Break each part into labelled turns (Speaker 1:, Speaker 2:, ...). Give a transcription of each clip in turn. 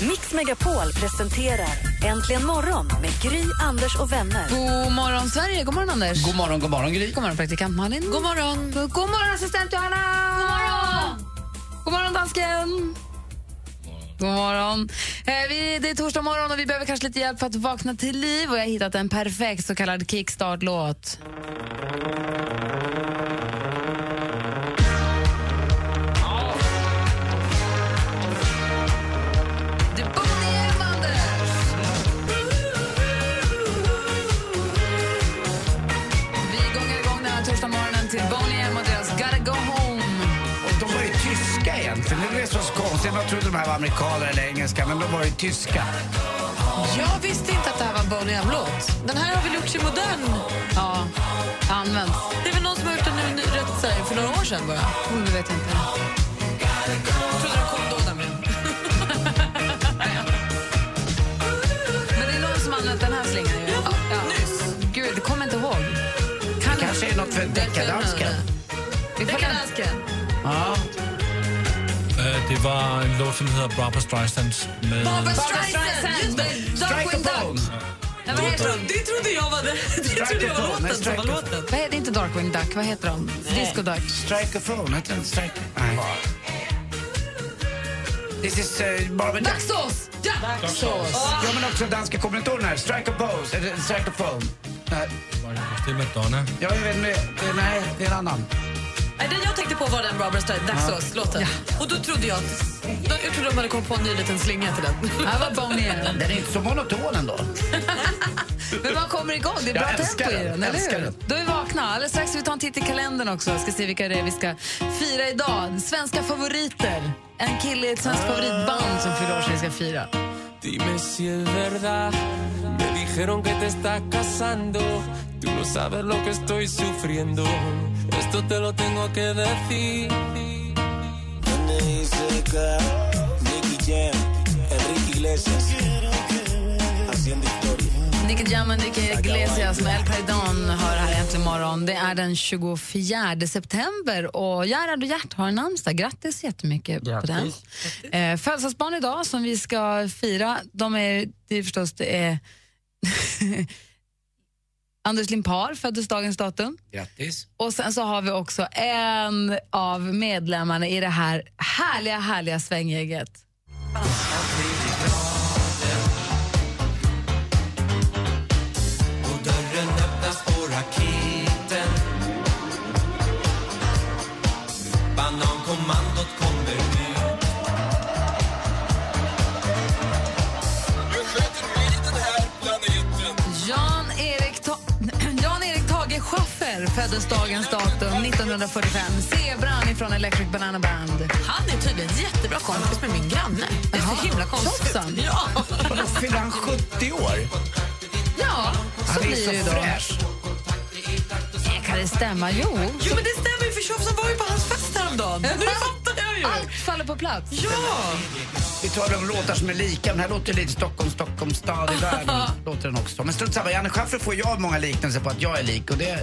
Speaker 1: Megapol presenterar Äntligen morgon med Gry, Anders och vänner.
Speaker 2: God morgon, Sverige. God morgon, Anders.
Speaker 3: God morgon, god morgon Gry.
Speaker 2: God morgon, praktikant Malin. God morgon. God morgon, assistent Johanna. God morgon. God morgon, dansken. God morgon. Eh, vi, det är torsdag morgon och vi behöver kanske lite hjälp för att vakna till liv. Och Jag har hittat en perfekt så kallad kickstart-låt.
Speaker 3: Var amerikaner eller engelska, men de var ju tyska.
Speaker 4: Jag visste inte att det här var en Boney M-låt. Den här har väl gjorts i modern...
Speaker 2: Ja, används.
Speaker 4: Det är väl någon som har gjort den nu, nu rätt så här, för några år sedan bara.
Speaker 2: Mm, det vet jag inte.
Speaker 4: Jag trodde den kom då nämligen.
Speaker 2: Men det är någon som använt den här slingan ju. Ja,
Speaker 4: nyss.
Speaker 2: Gud, det kommer inte ihåg. Kan
Speaker 3: Kanske är något för deckardansken.
Speaker 4: Deckardansken.
Speaker 3: Ja.
Speaker 5: Det var en låt som heter Barbra Streisand med...
Speaker 4: Barbra Streisand!
Speaker 3: Strike a pone.
Speaker 2: Nej, vad, heter de?
Speaker 4: Det trodde jag var, det. Det trodde jag var
Speaker 3: Strike a phone.
Speaker 4: låten som var
Speaker 3: Strike a
Speaker 4: låten.
Speaker 2: vad heter inte Darkwing Duck? Vad heter de? Disco Duck.
Speaker 3: Strike a phone, heter den strike? Nej. This is uh, Barbara Duck.
Speaker 2: Dagsås! Ja! Dagsås.
Speaker 3: Ja, men också danska kombinationen här. Strike a pose, eller strike a phone. Nej,
Speaker 5: Det är Madonna.
Speaker 3: Ja, jag vet Nej, det är en annan.
Speaker 4: Nej, Den jag tänkte på var den Barbra Streisand, Dagsås-låten. Och då trodde jag Jag trodde de hade kommit på en ny liten slinga till den.
Speaker 2: Det här var Bonnie.
Speaker 3: Den är inte så monoton ändå.
Speaker 2: Men man kommer igång. Det är bra tempo i
Speaker 3: den.
Speaker 2: eller hur?
Speaker 3: den.
Speaker 2: Då är vi vakna. Alldeles strax ska vi ta en titt i kalendern också. Ska se vilka det är vi ska fira idag. Svenska favoriter. En kille i ett svenskt favoritband som fyller år som vi ska fira.
Speaker 6: Dime si es verdad. Me dijeron que te estás casando. Tú no sabes lo que estoy sufriendo. Esto te lo tengo que decir.
Speaker 2: Nicky Jam och Nicky Iglesias med El Paredon hör här äntligen morgon. Det är den 24 september och Gerhard och Gert har en namnsdag. Grattis jättemycket på den. Eh, födelsedagsbarn idag som vi ska fira, de är, det är förstås det är Anders Limpar föddes dagens datum.
Speaker 3: Grattis.
Speaker 2: Och sen så har vi också en av medlemmarna i det här härliga, härliga svänggänget. Schaffer föddes dagens datum 1945. Zebran ifrån Electric Banana Band.
Speaker 4: Han är tydligen jättebra kompis med min granne. Det är så himla konstigt. Ja.
Speaker 3: Vadå, fyller han 70 år?
Speaker 2: Ja, så
Speaker 3: Han är
Speaker 2: blir det ju
Speaker 3: så
Speaker 2: då.
Speaker 3: fräsch.
Speaker 2: Eh, Kan det stämma? Jo.
Speaker 4: Jo, men det stämmer ju för tjofsen var ju på hans fest häromdagen. Nu jag ju.
Speaker 2: Allt faller på plats.
Speaker 4: Ja!
Speaker 3: Vi talar om låtar som är lika, den här låter lite Stockholm, Stockholm stad i världen. låter den också. Men strunt samma, Janne Schaffer får jag många liknelser på att jag är lik och det,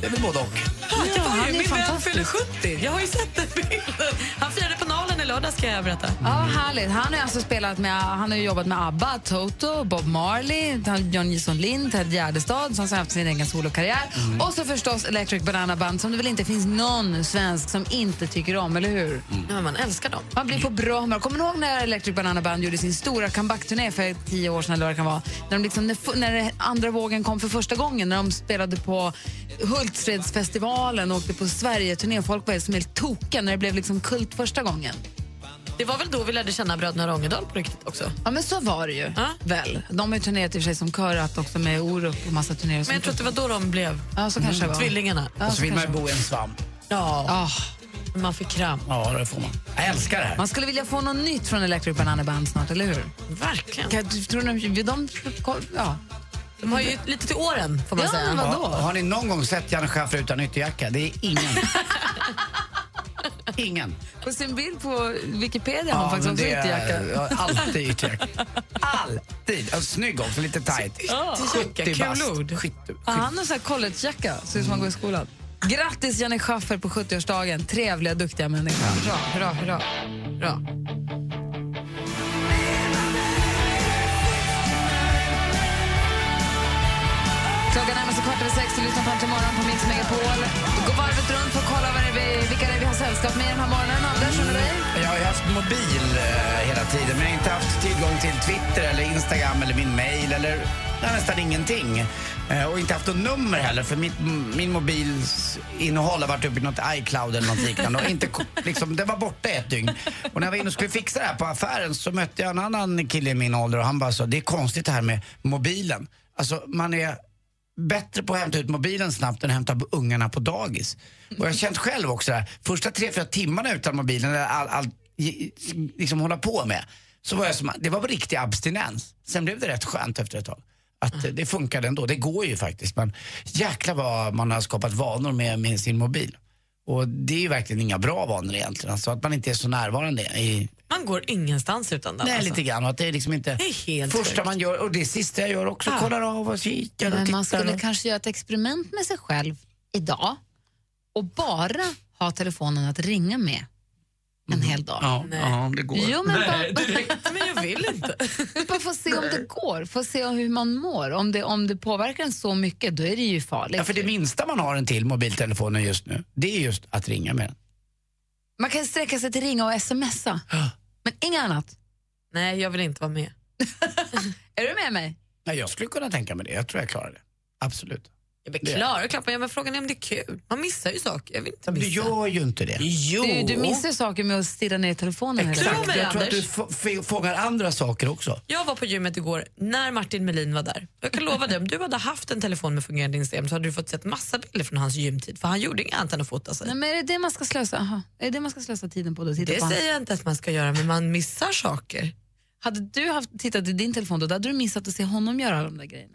Speaker 3: det är väl både och.
Speaker 4: Ja, det var
Speaker 2: han
Speaker 4: ju
Speaker 2: är
Speaker 4: min vän fyller 70. Jag har ju sett den bilden. Han firade på Lördags ska jag berätta.
Speaker 2: Ja, härligt. Han har alltså spelat med, han har jobbat med ABBA, Toto, Bob Marley, John Jison Lind, Ted Gärdestad som har haft sin egen solokarriär. Och så förstås Electric Banana Band som det väl inte finns någon svensk som inte tycker om, eller hur?
Speaker 4: Ja, men man älskar dem.
Speaker 2: Man blir på bra humör. Kommer ni ihåg när Electric Banana Band gjorde sin stora comeback-turné för tio år sedan eller vad det kan vara? När, de liksom, när, när andra vågen kom för första gången, när de spelade på Hultsfredsfestivalen och åkte på Sverige-turné. Folk var som helt tokiga när det blev liksom kult första gången.
Speaker 4: Det var väl då vi lärde känna bröderna Rångedal på riktigt också.
Speaker 2: Ja, men så var det ju.
Speaker 4: Ja.
Speaker 2: Väl. De har ju turnerat i och för sig som körat också med Orup och massa turnéer.
Speaker 4: Men jag tror att det var då de blev
Speaker 2: Ja, så kanske var.
Speaker 4: tvillingarna.
Speaker 2: Ja,
Speaker 3: Och
Speaker 2: så
Speaker 3: så vill man ju bo i en svamp.
Speaker 4: Ja.
Speaker 2: Ah,
Speaker 4: man fick kram.
Speaker 3: Ja, det får man. Jag älskar det här.
Speaker 2: man skulle vilja få något nytt från Electric Banana Band snart, eller hur?
Speaker 4: Verkligen.
Speaker 2: Kan, tror du de, de, ja.
Speaker 4: De har ju lite till åren, får man
Speaker 2: Ja,
Speaker 4: säga.
Speaker 2: vadå?
Speaker 3: Har, har ni någon gång sett Janne Schaffer utan ytterjacka? Det är ingen. ingen.
Speaker 2: På sin bild på Wikipedia har han faktiskt också ytterjacka.
Speaker 3: ja, Alltid ytterjacka. Alltid. Och snygg också, lite tight.
Speaker 2: Ja.
Speaker 3: 70
Speaker 4: Kul
Speaker 3: bast. 70,
Speaker 2: Ja, han har så här collegejacka, ser ut som han går i skolan. Grattis Janne Schaffer på 70-årsdagen. Trevliga, duktiga människor. Hurra, hurra, hurra. hurra. Klockan närmar sig kvart över sex. Du lyssnar på Äntligen morgon på Mix Megapol. Vi går varvet runt för att kolla vad är, vilka det vi har sällskap med den här morgonen. Anders, med dig?
Speaker 3: Jag har haft mobil eh, hela tiden men jag har inte haft tillgång till Twitter eller Instagram eller min mail eller nästan ingenting. Eh, och inte haft något nummer heller för mitt, min mobils innehåll har varit uppe i något iCloud eller något liknande och inte, liksom, det var borta ett dygn. Och när jag var inne och skulle fixa det här på affären så mötte jag en annan kille i min ålder och han bara sa det är konstigt det här med mobilen. Alltså man är bättre på att hämta ut mobilen snabbt än att hämta ungarna på dagis. Och jag har känt själv också det här, första tre, fyra timmarna utan mobilen, eller all, all, liksom hålla på med, så var jag som, det var riktig abstinens. Sen blev det rätt skönt efter ett tag. Att eh, det funkade ändå, det går ju faktiskt. Men jäkla vad man har skapat vanor med, med sin mobil. Och det är ju verkligen inga bra vanor egentligen. Alltså att man inte är så närvarande i,
Speaker 4: Man går ingenstans utan den.
Speaker 3: Nej,
Speaker 4: alltså.
Speaker 3: lite grann. Och att det är liksom inte
Speaker 4: Det är helt
Speaker 3: första
Speaker 4: sjukt.
Speaker 3: man gör och det sista jag gör också.
Speaker 4: Ja.
Speaker 3: Kollar av och kikar och
Speaker 2: Men man skulle
Speaker 3: och...
Speaker 2: kanske göra ett experiment med sig själv idag och bara ha telefonen att ringa med en hel dag.
Speaker 3: Ja, ja, det går.
Speaker 2: Jo, men bara,
Speaker 4: Men jag vill inte.
Speaker 2: bara få se om det går, få se hur man mår. Om det, om det påverkar en så mycket, då är det ju farligt.
Speaker 3: Ja, för det minsta man har en till mobiltelefonen just nu, det är just att ringa med den.
Speaker 2: Man kan sträcka sig till ringa och smsa, men inget annat.
Speaker 4: Nej, jag vill inte vara med.
Speaker 2: Är du med mig?
Speaker 3: Nej, jag skulle kunna tänka mig det. Jag tror jag klarar det. Absolut.
Speaker 4: Jag blir klar, klart, men frågan är om det är kul. Man missar ju saker. Jag vill inte
Speaker 3: Men du
Speaker 4: missa.
Speaker 3: gör ju inte det.
Speaker 4: Jo.
Speaker 2: Du, du missar saker med att stirra ner i telefonen.
Speaker 4: mig,
Speaker 3: Jag tror att du
Speaker 4: Anders.
Speaker 3: få- f- fångar andra saker också.
Speaker 4: Jag var på gymmet igår när Martin Melin var där. Jag kan lova dig, om du hade haft en telefon med fungerande Instagram så hade du fått sett massa bilder från hans gymtid. För han gjorde inget annat än att fota sig.
Speaker 2: Nej, men är det det man ska slösa, aha, är det det man ska slösa tiden på? Då? Titta
Speaker 4: Det
Speaker 2: på
Speaker 4: säger jag inte att man ska göra, men man missar saker.
Speaker 2: Hade du haft, tittat i din telefon då, då hade du missat att se honom göra alla de där grejerna.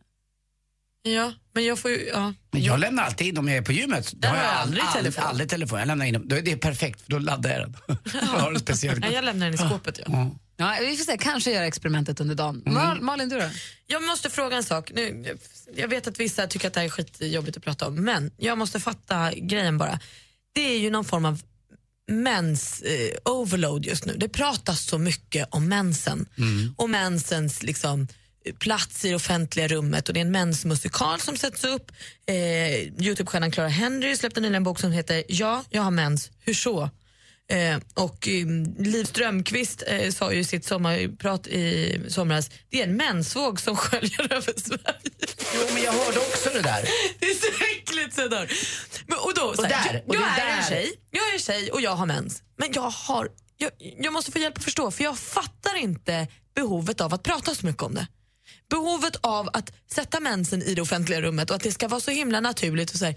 Speaker 4: Ja, men jag får ju... Ja.
Speaker 3: Men jag lämnar alltid in om jag är på gymmet. Då
Speaker 4: har jag aldrig
Speaker 3: aldrig,
Speaker 4: telefon.
Speaker 3: aldrig telefon. Jag lämnar in dem. Då är det perfekt, för då laddar jag den. har en speciell
Speaker 4: Nej, jag lämnar den i skåpet. Ja.
Speaker 3: Ja.
Speaker 2: Ja, vi får se, kanske göra experimentet under dagen. Mal, Malin, du då?
Speaker 4: Jag måste fråga en sak. Nu, jag vet att vissa tycker att det här är skitjobbigt att prata om, men jag måste fatta grejen bara. Det är ju någon form av mens eh, overload just nu. Det pratas så mycket om mensen och mensens liksom, plats i det offentliga rummet och det är en mensmusikal som sätts upp. Eh, Youtube-stjärnan Clara Henry släppte nyligen en bok som heter Ja, jag har mens, hur så? Eh, och eh, Liv Strömquist eh, sa ju i sitt sommarprat i somras, det är en mensvåg som sköljer över Sverige.
Speaker 3: Jo, men jag hörde också det där.
Speaker 4: Det är så äckligt så där. Men, och då,
Speaker 3: Och
Speaker 4: här,
Speaker 3: där,
Speaker 4: jag,
Speaker 3: och
Speaker 4: jag är
Speaker 3: där.
Speaker 4: en tjej, jag är tjej och jag har mens. Men jag har, jag, jag måste få hjälp att förstå för jag fattar inte behovet av att prata så mycket om det. Behovet av att sätta mensen i det offentliga rummet och att det ska vara så himla naturligt och så här,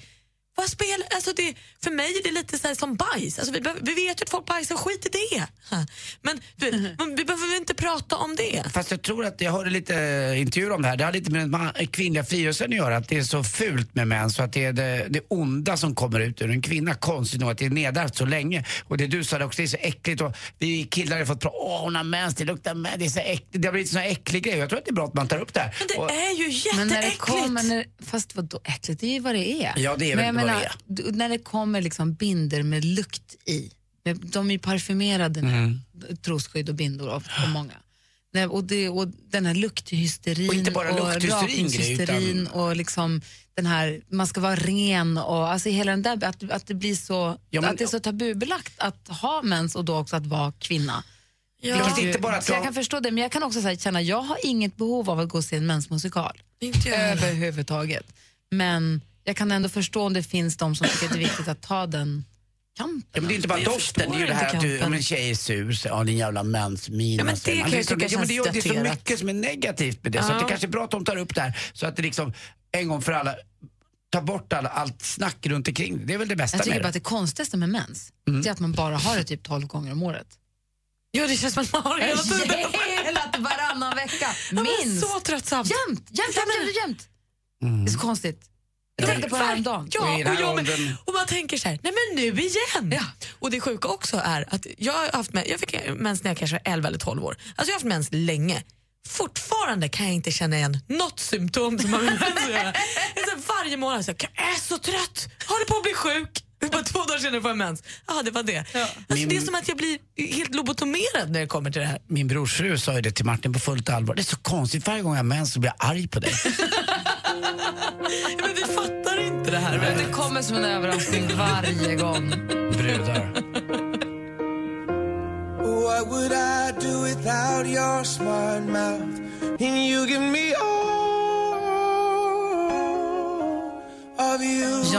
Speaker 4: vad spelar, alltså det, för mig är det lite så här som bajs. Alltså vi, vi vet ju att folk bajsar, skit i det. Men du, vet, men vi behöver inte prata om det.
Speaker 3: Fast jag tror att jag hörde lite intervjuer om det här. Det har lite med den ma- kvinnliga frigörelsen att göra. Att det är så fult med män så att det är det, det onda som kommer ut ur en kvinna. Konstigt nog att det är nedärvt så länge. Och det du sa också, det är så äckligt. Och vi killar har fått prata, åh hon har mens, det luktar mens, det är så äckligt. Det har blivit en sån äcklig grej. Jag tror att det är bra att man tar upp det här.
Speaker 4: Men det
Speaker 3: Och-
Speaker 4: är ju
Speaker 2: Men när det
Speaker 4: jätteäckligt.
Speaker 2: kommer, när, fast vadå äckligt, det är ju vad det är.
Speaker 3: Ja, det är
Speaker 2: Men menar,
Speaker 3: det är.
Speaker 2: d- När det kommer liksom binder med lukt i, de är ju parfymerade nu,
Speaker 3: Mm.
Speaker 2: trosskydd och bindor och, och många. Nej, och, det, och den här lukthysterin
Speaker 3: Och inte bara Gry,
Speaker 2: rakningshysterin
Speaker 3: utan-
Speaker 2: och liksom den här, man ska vara ren och alltså hela den där, att, att det blir så,
Speaker 3: Ja, men-
Speaker 2: att det är så tabubelagt att ha mens och då också att vara kvinna.
Speaker 4: Ja.
Speaker 3: Vilket inte bara att
Speaker 2: Så jag
Speaker 3: jag-
Speaker 2: kan förstå det, men jag kan också så här, känna, jag har inget behov av att gå och se en mensmusikal.
Speaker 4: Inte jag
Speaker 2: överhuvudtaget. Men jag kan ändå förstå om det finns de som tycker att det är viktigt att ta den kampen.
Speaker 3: Ja, men det är inte bara
Speaker 4: Jag
Speaker 3: doften, det är ju det här att du, om en tjej är sur, så, ja din jävla mensmina.
Speaker 4: Ja, men det kan jag
Speaker 3: är så-
Speaker 4: tycka
Speaker 3: ja, men det,
Speaker 4: känns
Speaker 3: är- det är så mycket som är negativt med det. Så att det
Speaker 4: Ja.
Speaker 3: kanske är bra att de tar upp det här. Så att det liksom en gång för alla tar bort alla, allt snack runt omkring det. Det är väl det bästa
Speaker 2: Jag tycker
Speaker 3: med
Speaker 2: bara att
Speaker 3: det.
Speaker 2: det konstigaste med mens
Speaker 3: Mm.
Speaker 2: det är att man bara har det typ 12 gånger om året.
Speaker 4: Ja, det känns som att man har det hela tiden.
Speaker 2: Hela varannan vecka,
Speaker 4: Ja,
Speaker 2: minst.
Speaker 4: Så tröttsamt.
Speaker 2: Jämt, jämt, jämt, jämt, jämt. Det är så konstigt. Jag tänkte på det här om dagen.
Speaker 4: Ja,
Speaker 3: Och
Speaker 4: jag och man tänker så här, nej men nu igen.
Speaker 2: Ja.
Speaker 4: Och det sjuka också är att jag har haft mens, jag fick mens när jag kanske var 11 eller 12 år. Alltså jag har haft mens länge. Fortfarande kan jag inte känna igen något symptom som har med mens att göra. Varje månad så här, jag är så trött, håller på att bli sjuk. Bara två dagar senare får jag mens. Ja, det var det. Alltså,
Speaker 3: Min-
Speaker 4: Det är som att jag blir helt lobotomerad när det kommer till det här.
Speaker 3: Min brorsfru sa ju det till Martin på fullt allvar. Det är så konstigt, varje gång jag har mens så blir jag arg på dig.
Speaker 4: Ja, Men vi fattar inte det här.
Speaker 2: Men Det kommer som en överraskning varje gång.
Speaker 3: Brudar.
Speaker 7: What would I do without your smart mouth? And you give me all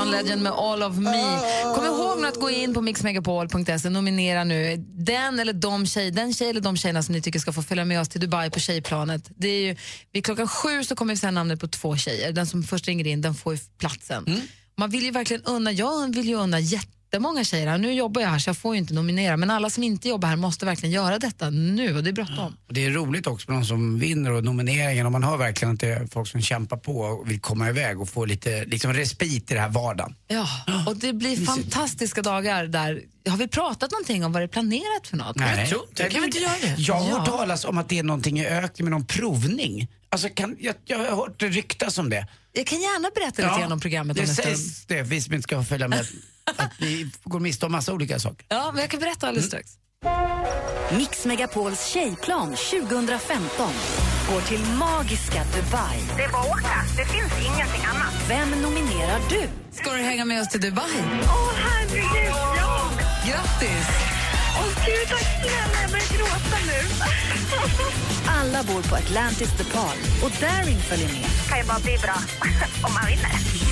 Speaker 2: John Legend med All of Me. Kom ihåg nu att gå in på mixmegapol.se nominera nu den eller de tjej, den tjej eller de tjejerna som ni tycker ska få följa med oss till Dubai på tjejplanet. Det är ju, vid klockan sju så kommer vi säga namnet på två tjejer. Den som först ringer in den får ju platsen. Man vill ju verkligen unna, jag vill ju unna jättemånga tjejer här. Nu jobbar jag här så jag får ju inte nominera men alla som inte jobbar här måste verkligen göra detta nu och det är bråttom.
Speaker 3: Det är roligt också med de som vinner och nomineringen och man hör verkligen att det är folk som kämpar på och vill komma iväg och få lite liksom, respit i den här vardagen.
Speaker 2: Ja, och det blir fantastiska dagar där. Har vi pratat någonting om vad det är planerat för något?
Speaker 3: Nej.
Speaker 4: tror inte. Kan vi inte göra det?
Speaker 3: Jag har
Speaker 2: Ja.
Speaker 3: hört talas om att det är någonting i öknen med någon provning. Alltså kan, jag, jag har hört det ryktas om det.
Speaker 2: Jag kan gärna berätta lite grann om programmet
Speaker 3: det
Speaker 2: om en stund.
Speaker 3: sägs det, vi som inte ska följa med, att vi går miste om massa olika saker.
Speaker 2: Ja, men jag kan berätta alldeles strax.
Speaker 1: Mix Megapols tjejplan 2015 går till magiska Dubai.
Speaker 8: Det är bara att åka. Det finns ingenting annat.
Speaker 1: Vem nominerar du?
Speaker 2: Ska du hänga med oss till Dubai?
Speaker 8: Åh, herregud, ja!
Speaker 2: Grattis!
Speaker 8: Åh, gud, tack snälla. Jag börjar gråta nu.
Speaker 1: Alla bor på Atlantis Palm och Daring följer med.
Speaker 8: kan ju bara bli bra om man vinner.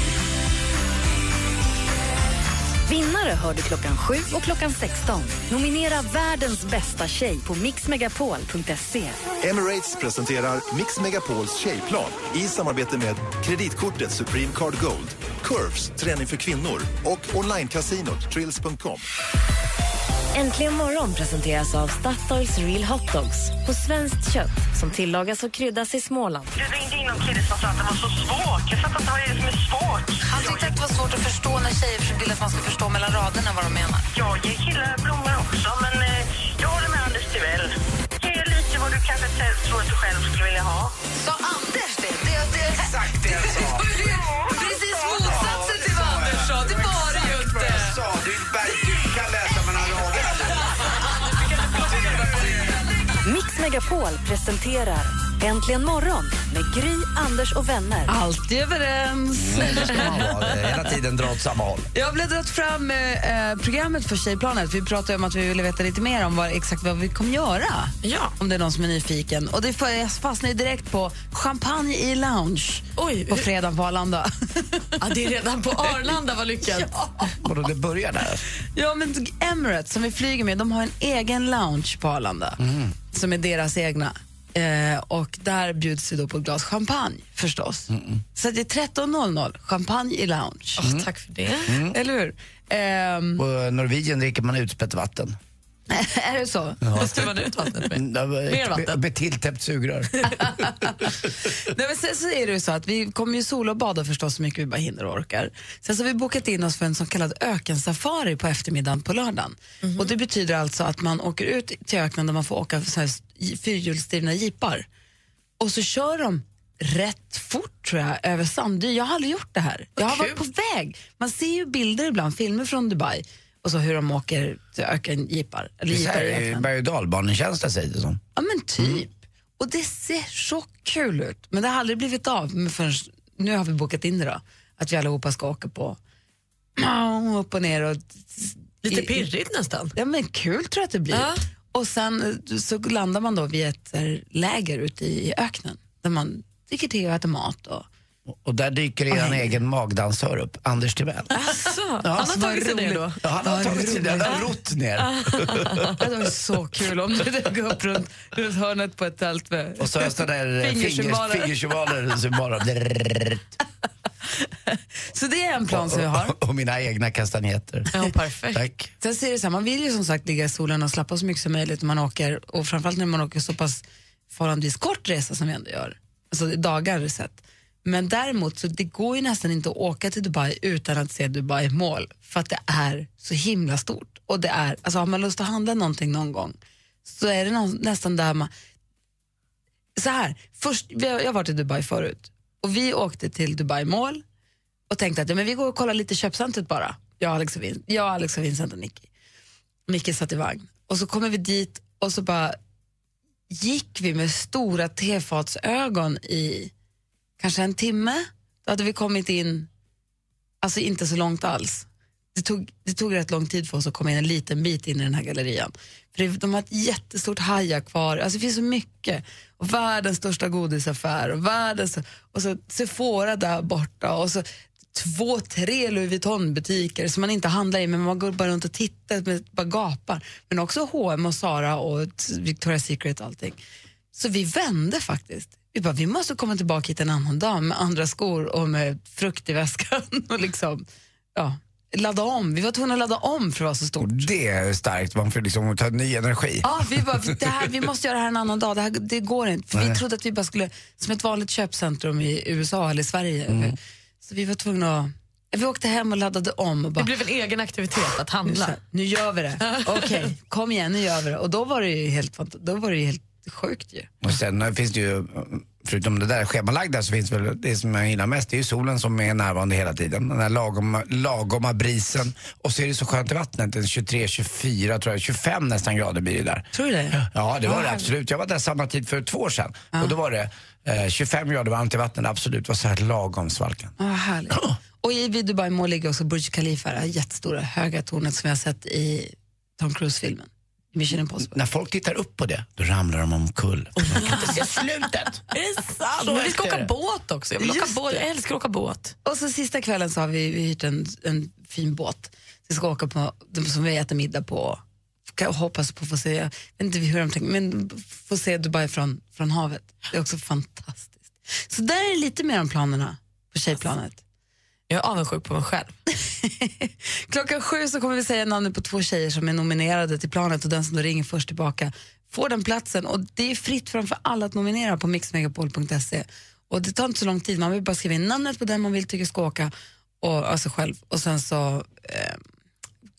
Speaker 1: Vinnare hör du klockan 7 och klockan 16. Nominera världens bästa tjej på mixmegapol.se.
Speaker 9: Emirates presenterar Mix Megapols tjejplan i samarbete med kreditkortet Supreme Card Gold, Curves, träning för kvinnor och onlinecasinot Trills.com.
Speaker 1: Äntligen morgon presenteras av Statoils Real Hot Dogs på svenskt kött som tillagas och kryddas i Småland.
Speaker 8: Du ringde in någon kille som sa att det var så svårt. Jag fattar inte vad det är som är svårt.
Speaker 2: Han tyckte att det var svårt att förstå när tjejer vill att man ska förstå mellan raderna vad de menar.
Speaker 8: Jag ger killar blommor också, men eh, jag håller med Anders Timell. Ge lite vad du kanske tror att du själv skulle vilja ha.
Speaker 2: Sa Anders det? det, det
Speaker 3: Exakt det jag sa.
Speaker 2: Precis motsatsen
Speaker 1: Megapol presenterar Äntligen morgon med Gry, Anders och vänner.
Speaker 2: Alltid överens.
Speaker 3: Det ska man vara. Hela tiden dra åt samma håll.
Speaker 2: Jag har bläddrat fram eh, programmet för Tjejplanet. Vi pratade om att vi ville veta lite mer om vad, exakt vad vi kommer göra.
Speaker 4: Ja.
Speaker 2: Om det är någon som är nyfiken. Och det fastnade direkt på champagne i lounge
Speaker 4: Oj,
Speaker 2: på fredag på Arlanda.
Speaker 4: Ja, det är redan på Arlanda, vad lyckat.
Speaker 3: Och då det börjar där.
Speaker 2: Ja, men Emirates som vi flyger med, de har en egen lounge på Arlanda som är deras egna. Eh, och där bjuds det då på ett glas champagne förstås. Så att det är 13.00, champagne i lounge.
Speaker 4: Åh, tack för det.
Speaker 2: Eller hur? Ehm,
Speaker 3: På Norwegian dricker man utspätt vatten.
Speaker 2: är det så?
Speaker 4: Vad ska man ut vattnet med? Mer vatten.
Speaker 3: Med, tilltäppt sugrör.
Speaker 2: Nej, men sen så är det ju så att vi kommer ju sola och bada förstås så mycket vi bara hinner och orkar. Sen så har vi bokat in oss för en så kallad ökensafari på eftermiddagen på lördagen. Och det betyder alltså att man åker ut till öknen där man får åka så här fyrhjulsdrivna jeepar. Och så kör de rätt fort tror jag över Sandö. Jag har aldrig gjort det här. Jag har varit på väg. Man ser ju bilder ibland, filmer från Dubai och så hur de åker till ökenjeepar. Eller jeepar
Speaker 3: här
Speaker 2: öknen.
Speaker 3: berg och dalbanetjänster säger det som.
Speaker 2: Ja men typ. Och det ser så kul ut. Men det har aldrig blivit av förrän nu har vi bokat in det då. Att vi allihopa ska åka på upp och ner och...
Speaker 4: Lite
Speaker 2: i-
Speaker 4: pirrigt nästan.
Speaker 2: Ja men kul tror jag att det blir.
Speaker 4: Ja.
Speaker 2: Och sen eh, så landar man då vid ett här, läger ute i öknen där man dricker te och äter mat. Och...
Speaker 3: Och där dyker er egen magdansör upp, Anders Timell.
Speaker 4: Alltså, han har tagit sig ner då.
Speaker 3: Ja, han har tagit sig ner, han har rott ner.
Speaker 2: Det var så kul om du dök upp runt, runt hörnet på ett tält med
Speaker 3: Och så har jag sådana där eh, bara...
Speaker 2: Så det är en plan som vi har.
Speaker 3: Och mina egna kastanjetter.
Speaker 4: Ja, perfekt.
Speaker 3: Tack.
Speaker 2: Sen ser det så här, man vill ju som sagt ligga i solen och slappa så mycket som möjligt när man åker och framförallt när man åker så pass förhållandevis kort resa som vi ändå gör, alltså dagar sett. Men däremot så det går ju nästan inte att åka till Dubai utan att se Dubai Mall, för att det är så himla stort. Och det är, alltså har man lust att handla någonting någon gång så är det nästan där man... Så här, först, jag har varit i Dubai förut och vi åkte till Dubai Mall och tänkte att ja, men vi går och kollar lite köpcentret bara. Jag, Alex och, Vin, jag, Alex och Vincent och Nicky. Nicky satt i vagn. Och så kommer vi dit och så bara gick vi med stora tefatsögon i kanske en timme. Då hade vi kommit in, alltså inte så långt alls. Det tog, det tog rätt lång tid för oss att komma in en liten bit in i den här gallerian. För det, de har ett jättestort haja kvar, alltså det finns så mycket. Och världens största godisaffär och världens, och så Sephora där borta och så två, tre Louis Vuitton-butiker som man inte handlar i men man går bara runt och tittar, med, bara gapar. Men också H&M och Zara och Victoria's Secret och allting. Så vi vände faktiskt. Vi bara, vi måste komma tillbaka hit en annan dag med andra skor och med frukt i väskan och liksom, ja, ladda om. Vi var tvungna att ladda om för att vara så stort.
Speaker 3: Det är starkt, man får liksom ta ny energi.
Speaker 2: Ja, vi, bara, det här, vi måste göra det här en annan dag, det, här, det går inte. För vi trodde att vi bara skulle, som ett vanligt köpcentrum i USA eller i Sverige.
Speaker 3: Mm.
Speaker 2: Så vi var tvungna att, vi åkte hem och laddade om och bara,
Speaker 4: Det blev en egen aktivitet att handla.
Speaker 2: nu, nu gör vi det. Okej, kom igen, nu gör vi det. Och då var det ju helt, då var det ju helt sjukt ju.
Speaker 3: Och sen eh, finns det ju, förutom det där schemalagda, så finns väl det som jag gillar mest, det är ju solen som är närvarande hela tiden. Den här lagom, lagoma brisen. Och så är det så skönt i vattnet, en 23, 24, tror jag, 25 nästan grader blir det där.
Speaker 2: Tror du det?
Speaker 3: Ja, det var
Speaker 2: Ja,
Speaker 3: det absolut. Jag var där samma tid för två år sedan. Och då var det eh, 25 grader varmt i vattnet, absolut. var så här lagom svalkan.
Speaker 2: Ja, härligt. Och i vid Dubai Mall ligger också Burj Khalifa, det här jättestora höga tornet som jag har sett i Tom Cruise-filmen. Mission Impossible.
Speaker 3: När folk tittar upp på det, då ramlar de omkull. Man kan inte se slutet.
Speaker 4: Är det sant?
Speaker 3: Så
Speaker 4: Men vi ska åka
Speaker 3: det.
Speaker 4: båt också. Jag, vill åka båt. jag älskar att åka båt.
Speaker 2: Och så sista kvällen så har vi, vi hyrt en, en fin båt. Vi ska åka på, som vi äter middag på. Kan hoppas på att få se, jag vet inte hur de tänker, men få se Dubai från, från havet. Det är också fantastiskt. Så där är det lite mer om planerna på tjejplanet.
Speaker 4: Jag är avundsjuk på mig själv.
Speaker 2: Klockan sju så kommer vi säga namnet på två tjejer som är nominerade till planet och den som då ringer först tillbaka får den platsen. Och det är fritt framför alla att nominera på mixmegapol.se. Och det tar inte så lång tid, man vill bara skriva in namnet på den man vill tycker ska åka och alltså själv. Och sen så eh,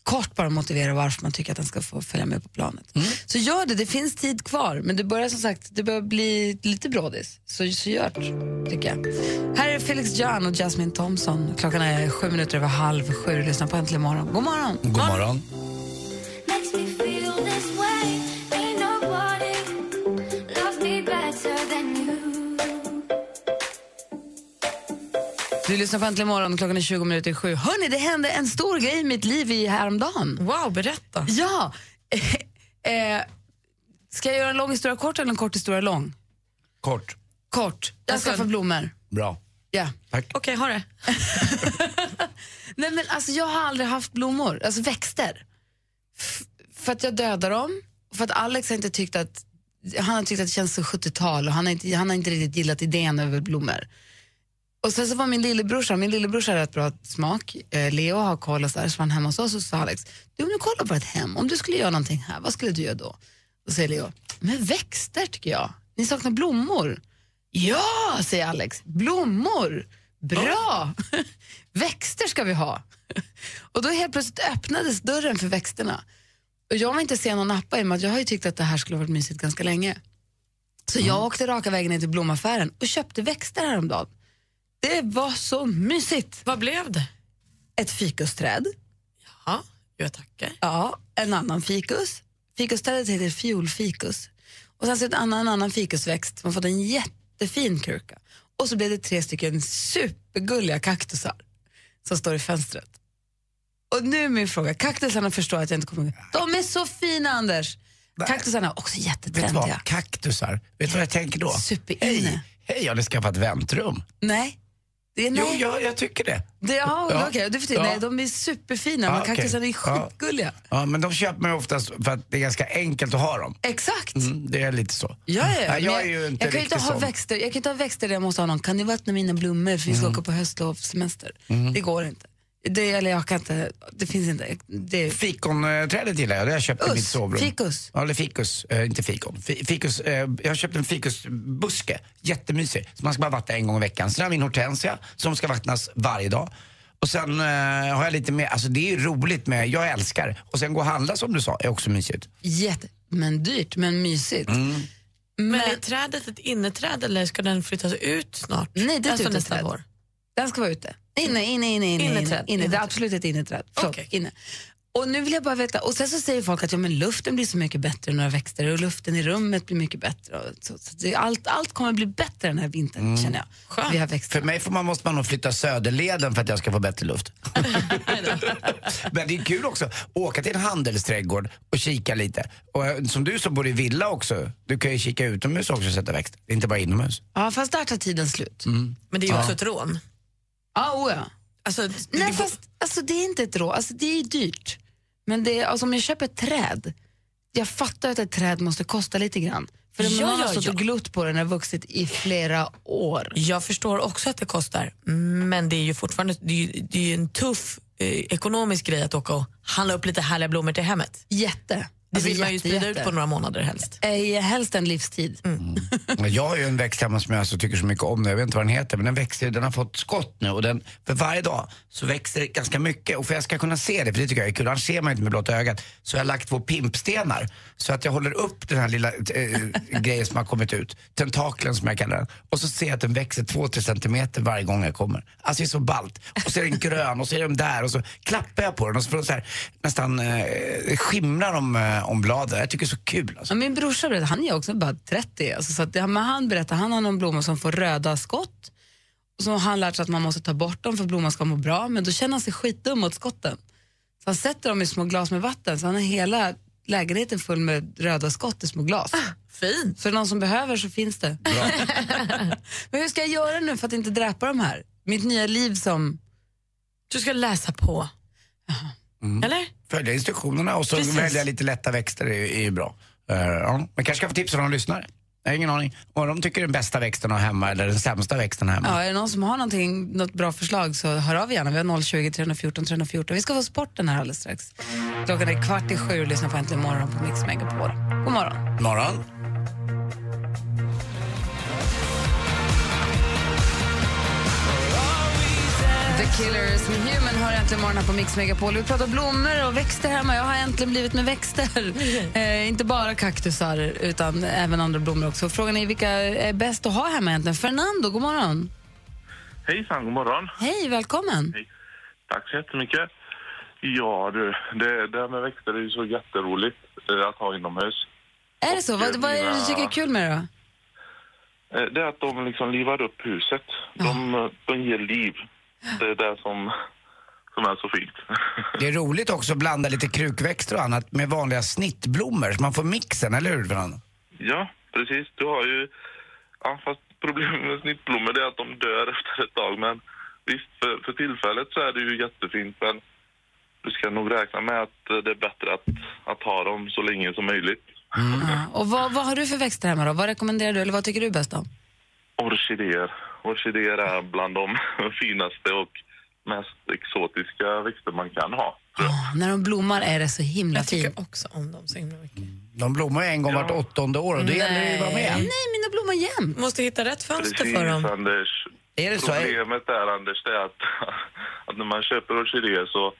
Speaker 2: kort bara motivera varför man tycker att den ska få följa med på planet. Så gör det, det finns tid kvar. Men det börjar som sagt, det börjar bli lite brådis. Så, så gör det, tycker jag. Här är Felix Jan och Jasmine Thompson. Klockan är sju minuter över halv sju. Lyssna på Äntligen morgon. God morgon!
Speaker 3: God morgon.
Speaker 2: Du lyssnar på Äntligen morgon. Klockan är 20 minuter i sju. Hörni, det hände en stor grej i mitt liv i häromdagen.
Speaker 4: Wow, berätta.
Speaker 2: Ja! eh, ska jag göra en lång historia kort eller en kort historia lång?
Speaker 3: Kort.
Speaker 2: Kort. Jag
Speaker 4: Alltså-
Speaker 2: skaffar blommor.
Speaker 3: Bra.
Speaker 2: Ja.
Speaker 3: Tack.
Speaker 4: Okej, ha det.
Speaker 2: Nej, men alltså, jag har aldrig haft blommor, alltså växter. F- för att jag dödar dem, och för att Alex har inte tyckt att han har tyckt att det känns så 70-tal och han har, inte, han har inte riktigt gillat idén över blommor. Och sen så var min lillebrorsa, min lillebrorsa har rätt bra smak, eh, Leo har koll och så där, så var han hemma hos oss och så sa Alex, du om du kollar på ett hem, om du skulle göra någonting här, vad skulle du göra då? Då säger Leo, men växter tycker jag, ni saknar blommor. Ja, säger Alex, blommor, bra, växter ska vi ha. och då helt plötsligt öppnades dörren för växterna. Och jag var inte sen att nappa i och med att jag har ju tyckt att det här skulle varit mysigt ganska länge. Så jag åkte raka vägen ner till blomaffären och köpte växter häromdagen. Det var så mysigt.
Speaker 4: Vad blev det?
Speaker 2: Ett fikusträd.
Speaker 4: Ja, jag tackar.
Speaker 2: Ja, en annan fikus. Fikusträdet heter fiolfikus. Och sen så ett annan, en annan fikusväxt som har fått en jättefin kruka. Och så blev det tre stycken supergulliga kaktusar som står i fönstret. Och nu är min fråga, kaktusarna förstår att jag inte kommer De är så fina Anders! Kaktusarna är också
Speaker 3: Vet du
Speaker 2: jättetrendiga.
Speaker 3: vad? Kaktusar. Vet du vad jag tänker då?
Speaker 2: Superinne.
Speaker 3: Hej, hej, har ni skaffat väntrum?
Speaker 2: Nej. Det nej.
Speaker 3: Jo, ja, jag tycker det.
Speaker 2: Det, ja,
Speaker 3: Ja.
Speaker 2: okej, förstår
Speaker 3: Ja.
Speaker 2: Nej, de är superfina,
Speaker 3: Ja, okej.
Speaker 2: kaktusarna är
Speaker 3: Ja.
Speaker 2: skitgulliga.
Speaker 3: Ja, men de köper man oftast för att det är ganska enkelt att ha dem.
Speaker 2: Exakt.
Speaker 3: Mm, det är lite så.
Speaker 2: Ja, ja,
Speaker 3: Nej, jag är ju inte
Speaker 2: jag kan inte ha
Speaker 3: sån.
Speaker 2: växter. Jag kan inte ha växter där jag måste ha någon. Kan ni vattna mina blommor för vi ska åka på höstlovssemester? Det går inte. Det, eller jag kan inte, det finns inte. Det,
Speaker 3: Fikonträdet gillar jag, det har jag köpt i mitt sovrum.
Speaker 2: fikus.
Speaker 3: Ja, eller fikus, eh, inte fikon. Fi- Fikus, eh, jag har köpt en fikusbuske, jättemysig. Så man ska bara vattna en gång i veckan. Sen har vi en hortensia som ska vattnas varje dag. Och sen eh, har jag lite mer, alltså det är ju roligt med, jag älskar. Och sen gå och handla som du sa, är också mysigt.
Speaker 2: jätte, men dyrt, men mysigt.
Speaker 4: Men är trädet ett inneträd eller ska den flyttas ut snart?
Speaker 2: Nej, det är ett
Speaker 4: alltså nästa
Speaker 2: uteträd. Den ska vara ute. Inne, inne, inne, inne. inne, inne. Det är absolut ett inneträd. Förlåt, inne. Och nu vill jag bara veta, och sen så säger folk att ja, men luften blir så mycket bättre när det växter och luften i rummet blir mycket bättre. Och så, så det, allt, allt kommer bli bättre den här vintern känner jag. Vi har.
Speaker 3: För mig får man, måste man nog flytta Söderleden för att jag ska få bättre luft. Men det är kul också, åka till en handelsträdgård och kika lite. Och eh, som du som bor i villa också, du kan ju kika utomhus också och sätta växt. Inte bara inomhus.
Speaker 2: Ja, fast där tar tiden slut.
Speaker 4: Men det är ju
Speaker 3: Ja.
Speaker 4: också ett rån.
Speaker 2: Ja, oh ja.
Speaker 4: Alltså,
Speaker 2: Nej, fast alltså, det är inte ett råd. Alltså, det är dyrt. Men det är, alltså, om jag köper ett träd, jag fattar att ett träd måste kosta lite grann. För
Speaker 4: Ja,
Speaker 2: man har
Speaker 4: ja,
Speaker 2: stått
Speaker 4: ja.
Speaker 2: och glott på den och vuxit i flera år.
Speaker 4: Jag förstår också att det kostar, men det är ju fortfarande det är det är en tuff eh, ekonomisk grej att åka och handla upp lite härliga blommor till hemmet.
Speaker 2: Jätte.
Speaker 4: Det
Speaker 2: Alltså,
Speaker 4: vill man ju
Speaker 2: jätte,
Speaker 4: sprida
Speaker 2: jätte.
Speaker 4: ut på några månader helst.
Speaker 2: Eh, helst en livstid.
Speaker 3: Men Jag har ju en växt hemma som jag alltså tycker så mycket om, jag vet inte vad den heter, men den växer, den har fått skott nu och den, för varje dag så växer det ganska mycket och för att jag ska kunna se det, för det tycker jag är kul, annars ser man inte med blotta ögat, så har jag lagt två pimpstenar så att jag håller upp den här lilla eh, grejen som har kommit ut, tentaklen som jag kallar den, och så ser jag att den växer 2-3 centimeter varje gång jag kommer. Alltså det är så ballt. Och så är den grön och så är den där och så klappar jag på den och så får den så här, nästan eh, skimrar om, eh, om bladen. Jag tycker det är så kul. Alltså.
Speaker 2: Ja, min brorsa berättar, han är också bara 30, alltså, så att, det- men han berättar han har någon blomma som får röda skott. Och så har han lärt sig att man måste ta bort dem för att blomman ska må bra, men då känner han sig skitdum mot skotten. Så han sätter dem i små glas med vatten, så han har hela lägenheten full med röda skott i små glas.
Speaker 4: Fint.
Speaker 2: Så är det någon som behöver så finns det. men hur ska jag göra nu för att inte dräpa de här? Mitt nya liv som...
Speaker 4: Du ska läsa på. Eller?
Speaker 3: Följa instruktionerna och så
Speaker 4: Precis.
Speaker 3: välja lite lätta växter är, är ju bra. Uh, ja. Man kanske ska få tips av någon lyssnare. Jag har ingen aning. Vad de tycker är den bästa växten att ha hemma eller den sämsta växten hemma.
Speaker 2: Ja, är det någon som har någonting, något bra förslag så hör av gärna. Vi har 020 314 314. Vi ska få sporten här alldeles strax. Klockan är kvart i sju och lyssnar på Äntligen morgon på Mix Megapol. God morgon.
Speaker 3: Morgon.
Speaker 2: The Killers med Human har äntligen morgon här på Mix Megapol. Vi pratar blommor och växter hemma. Jag har äntligen blivit med växter. Eh, inte bara kaktusar utan även andra blommor också. Frågan är vilka är bäst att ha hemma egentligen? Fernando, god morgon.
Speaker 10: Hejsan, god morgon.
Speaker 2: Hej, välkommen.
Speaker 10: Tack så jättemycket. Ja du, det, det här med växter är ju så jätteroligt eh, att ha inomhus.
Speaker 2: Är det så? Vad, vad är det du tycker är kul med det då?
Speaker 10: Eh, Det är att de liksom livar upp huset. De, eh, de ger liv. Det är det som, som är så fint.
Speaker 3: Det är roligt också att blanda lite krukväxter och annat med vanliga snittblommor så man får mixen, eller hur? Fernando?
Speaker 10: Ja, precis. Du har ju... Ja, fast problemet med snittblommor är att de dör efter ett tag. Men visst, för, för tillfället så är det ju jättefint. Men du ska nog räkna med att det är bättre att, att ha dem så länge som möjligt.
Speaker 2: Ja. Och vad, vad har du för växter hemma då? Vad rekommenderar du eller vad tycker du bäst om?
Speaker 10: Orkidéer. Orkidéer är bland de finaste och mest exotiska växter man kan ha.
Speaker 2: När de blommar är det så himla
Speaker 4: Jag tycker
Speaker 2: fint.
Speaker 4: också om dem så himla mycket.
Speaker 3: De blommar ju en gång vart åttonde år och då gäller det ju att vara med.
Speaker 2: Nej, mina blommar jämt.
Speaker 4: Måste hitta rätt fönster
Speaker 10: Precis,
Speaker 4: för dem.
Speaker 10: Anders.
Speaker 3: Är det så?
Speaker 10: Problemet är, Anders, det är att, att när man köper orkidéer så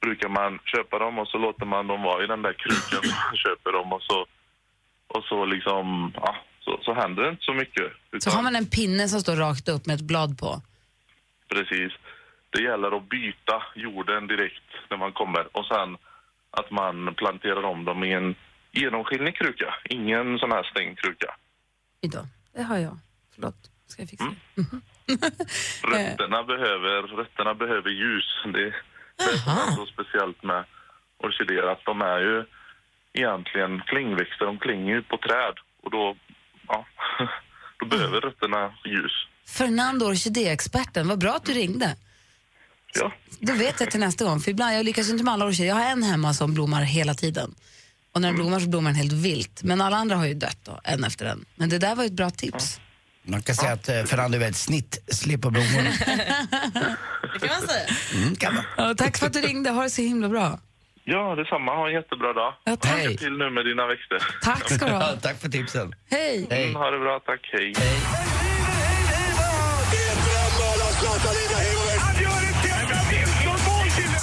Speaker 10: brukar man köpa dem och så låter man dem vara i den där krukan man köper dem och så, och så liksom, ja, så, så händer det inte så mycket.
Speaker 2: Så har man en pinne som står rakt upp med ett blad på.
Speaker 10: Precis. Det gäller att byta jorden direkt när man kommer och sen att man planterar om dem i en genomskinlig kruka, ingen sån här stängd kruka.
Speaker 2: Idag. Det har jag. Förlåt. Ska jag fixa det?
Speaker 10: Rötterna behöver, rötterna behöver ljus. Det, det är så speciellt med orkidéer att de är ju egentligen klängväxter. De klänger ju på träd och då, ja, då behöver rötterna ljus.
Speaker 2: Fernando, orkidéexperten. Vad bra att du ringde.
Speaker 10: Ja.
Speaker 2: Då vet jag till nästa gång. För ibland, jag lyckas inte med alla orkidéer. Jag har en hemma som blommar hela tiden. Och när den blommar så blommar den helt vilt. Men alla andra har ju dött då, en efter en. Men det där var ju ett bra tips.
Speaker 3: Man kan säga att eh, Fernando är väldigt snittslipp på blommorna.
Speaker 4: Det kan man säga.
Speaker 3: Mm, kan man.
Speaker 2: Ja, tack för att du ringde. Ha det så himla bra.
Speaker 10: Ja, detsamma. Ha en jättebra dag.
Speaker 2: Ja, tack.
Speaker 10: Lycka till nu med dina växter.
Speaker 2: Tack ska du ha.
Speaker 3: Tack för tipsen.
Speaker 2: Hej!
Speaker 10: Mm, ha det bra, tack. Hej.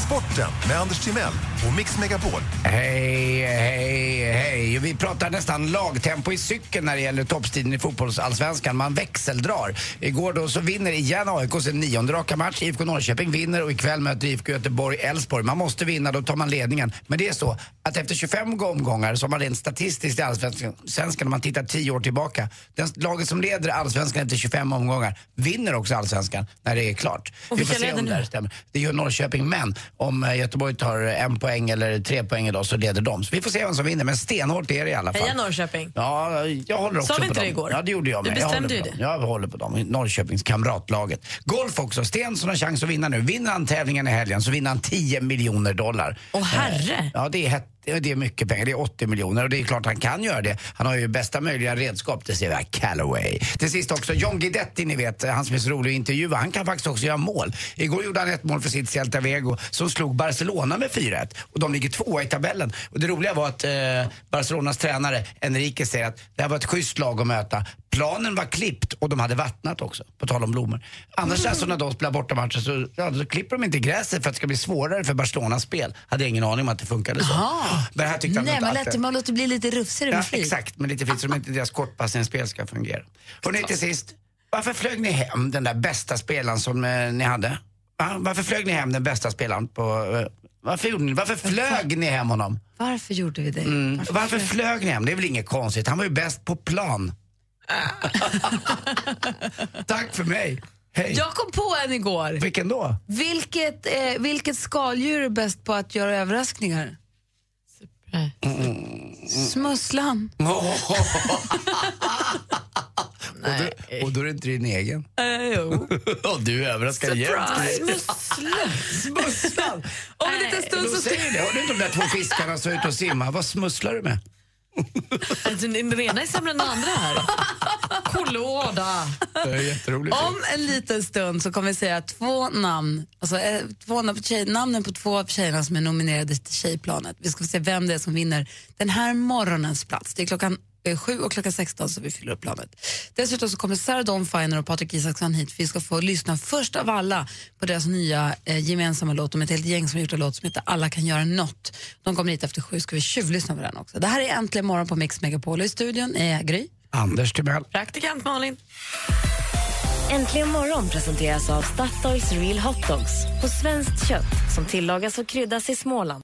Speaker 9: Sporten med Anders Timell och Mix Megapol.
Speaker 3: Hej, hej, hej. Vi pratar nästan lagtempo i cykeln när det gäller toppstriden i fotbollsallsvenskan. Man växeldrar. Igår då så vinner igen AIK sin nionde raka match. IFK Norrköping vinner och ikväll möter IFK Göteborg Elfsborg. Man måste vinna, då tar man ledningen. Men det är så att efter 25 omgångar så har man rent statistiskt i allsvenskan, om man tittar 10 år tillbaka, den laget som leder allsvenskan efter 25 omgångar vinner också allsvenskan när det är klart.
Speaker 4: Och
Speaker 3: Vi får
Speaker 4: vilka
Speaker 3: se om
Speaker 4: leder
Speaker 3: det här stämmer. Det gör Norrköping, men om eh, Göteborg tar en poäng eller tre poäng idag så leder de. Så vi får se vem som vinner, men stenhårt är det i alla fall.
Speaker 4: Heja Norrköping.
Speaker 3: Ja, jag håller också
Speaker 4: Sa vi
Speaker 3: på
Speaker 4: inte
Speaker 3: dem.
Speaker 4: det igår?
Speaker 3: Ja, det gjorde jag
Speaker 4: Du
Speaker 3: med. jag
Speaker 4: bestämde ju
Speaker 3: på
Speaker 4: det.
Speaker 3: dem. Jag håller på dem. Norrköpings kamratlaget. Golf också. Stensson har chans att vinna nu. Vinner han tävlingen i helgen så vinner han 10 miljoner dollar.
Speaker 4: Åh herre.
Speaker 3: Ja, det är, het- det är mycket pengar. Det är 80 miljoner och det är klart han kan göra det. Han har ju bästa möjliga redskap, det ser vi här, Callaway. Till sist också, John Guidetti, ni vet, han som är så rolig att intervjua, han kan faktiskt också göra mål. Igår gjorde han ett mål för sitt Celta Vego som slog Barcelona med 4-1 och de ligger tvåa i tabellen. Och det roliga var att eh, Barcelonas tränare Enrique säger att det här var ett schysst lag att möta. Planen var klippt och de hade vattnat också, på tal om blommor. Annars alltså när de spelar bortamatcher så, ja, så klipper de inte gräset för att det ska bli svårare för Barcelonas spel. Hade jag ingen aning om att det funkade så. Men här tyckte
Speaker 2: Nej, man lät
Speaker 3: det-
Speaker 2: man låter bli lite rufsigare
Speaker 3: Ja,
Speaker 2: med flit.
Speaker 3: exakt, men lite fint så de inte deras kortpassningsspel ska fungera. Hörrni, till sist. Varför flög ni hem den där bästa spelaren som eh, ni hade? Va? Varför flög ni hem den bästa spelaren på... Eh, varför gjorde ni Varför flög ni hem honom?
Speaker 2: Varför gjorde vi det?
Speaker 3: Mm. Varför flög ni hem? Det är väl inget konstigt. Han var ju bäst på plan. Tack för mig. Hej.
Speaker 2: Jag kom på en igår.
Speaker 3: Vilken då?
Speaker 2: Vilket, eh, vilket skaldjur är bäst på att göra överraskningar? Smusslan.
Speaker 3: och, då, och då är det inte din egen.
Speaker 2: Eh, jo.
Speaker 3: och du överraskar jämt.
Speaker 2: Smusslan.
Speaker 3: Smusslan.
Speaker 2: Om en liten stund så...
Speaker 3: säger det. Hör du inte de där två fiskarna som är ute och simmar? Vad smusslar du med?
Speaker 4: Alltså, Den ena är sämre än den andra här. Kollåda.
Speaker 3: Det är jätteroligt.
Speaker 2: Om en liten stund så kommer vi säga två namn, alltså eh, två namn på tjej, namnen på två av tjejerna som är nominerade till Tjejplanet. Vi ska se vem det är som vinner den här morgonens plats. Det är klockan sju och klockan 16 så vi fyller upp planet. Dessutom så kommer Sarah Dawn Finer och Patrik Isaksson hit. Vi ska få lyssna först av alla på deras nya eh, gemensamma låt. De är ett helt gäng som har gjort en låt som heter Alla kan göra något. De kommer hit efter sju, ska vi tjuvlyssna på den också. Det här är Äntligen morgon på Mix Megapol i studion är Gry.
Speaker 3: Anders Timell.
Speaker 4: Praktikant Malin.
Speaker 1: Äntligen morgon presenteras av Statoils Real Hot Dogs på svenskt kött som tillagas och kryddas i Småland.